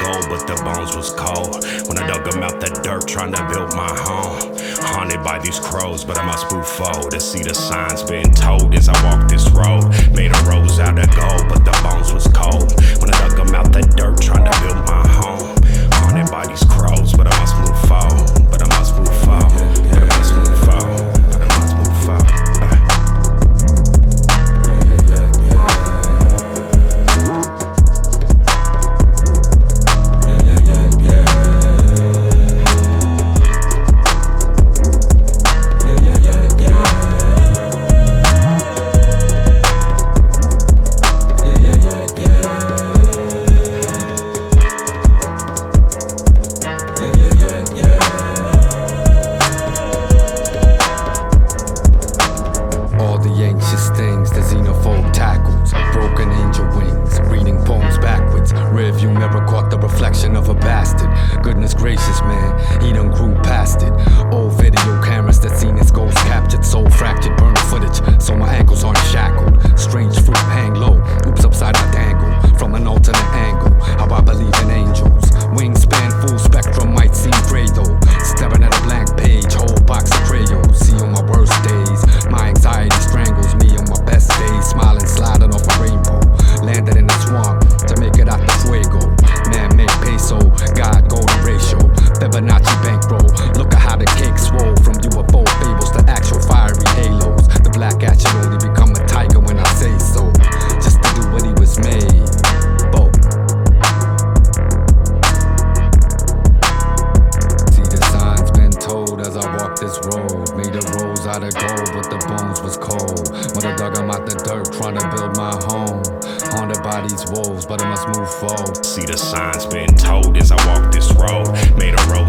gold, but the bones was cold. When I dug them out the dirt, trying to build my home. Haunted by these crows, but I must move forward to see the signs being told as I walk it. Goodness gracious, man, he done grew past it. Old video cameras that seen his ghost captured, soul fractured, burnt footage, so my ankles aren't shackled. When I dug, I'm out the dirt, trying to build my home. Haunted by these wolves, but I must move forward. See the signs been told as I walk this road. Made a road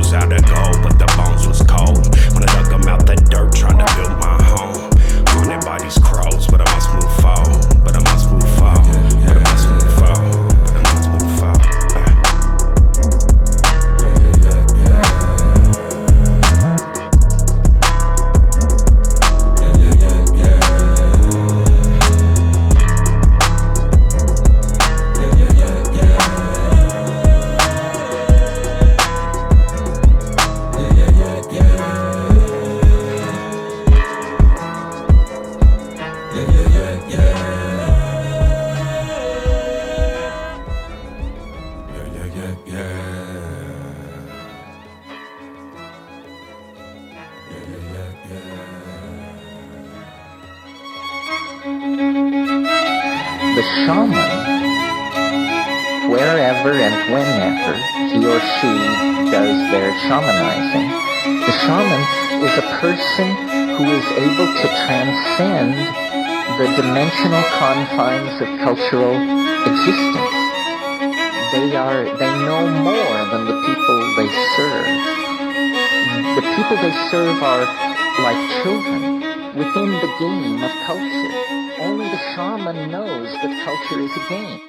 the shaman, wherever and whenever he or she does their shamanizing, the shaman is a person who is able to transcend the dimensional confines of cultural existence. They are, they know more than the people they serve. The people they serve are like children within the game of culture. Only the shaman knows that culture is a game.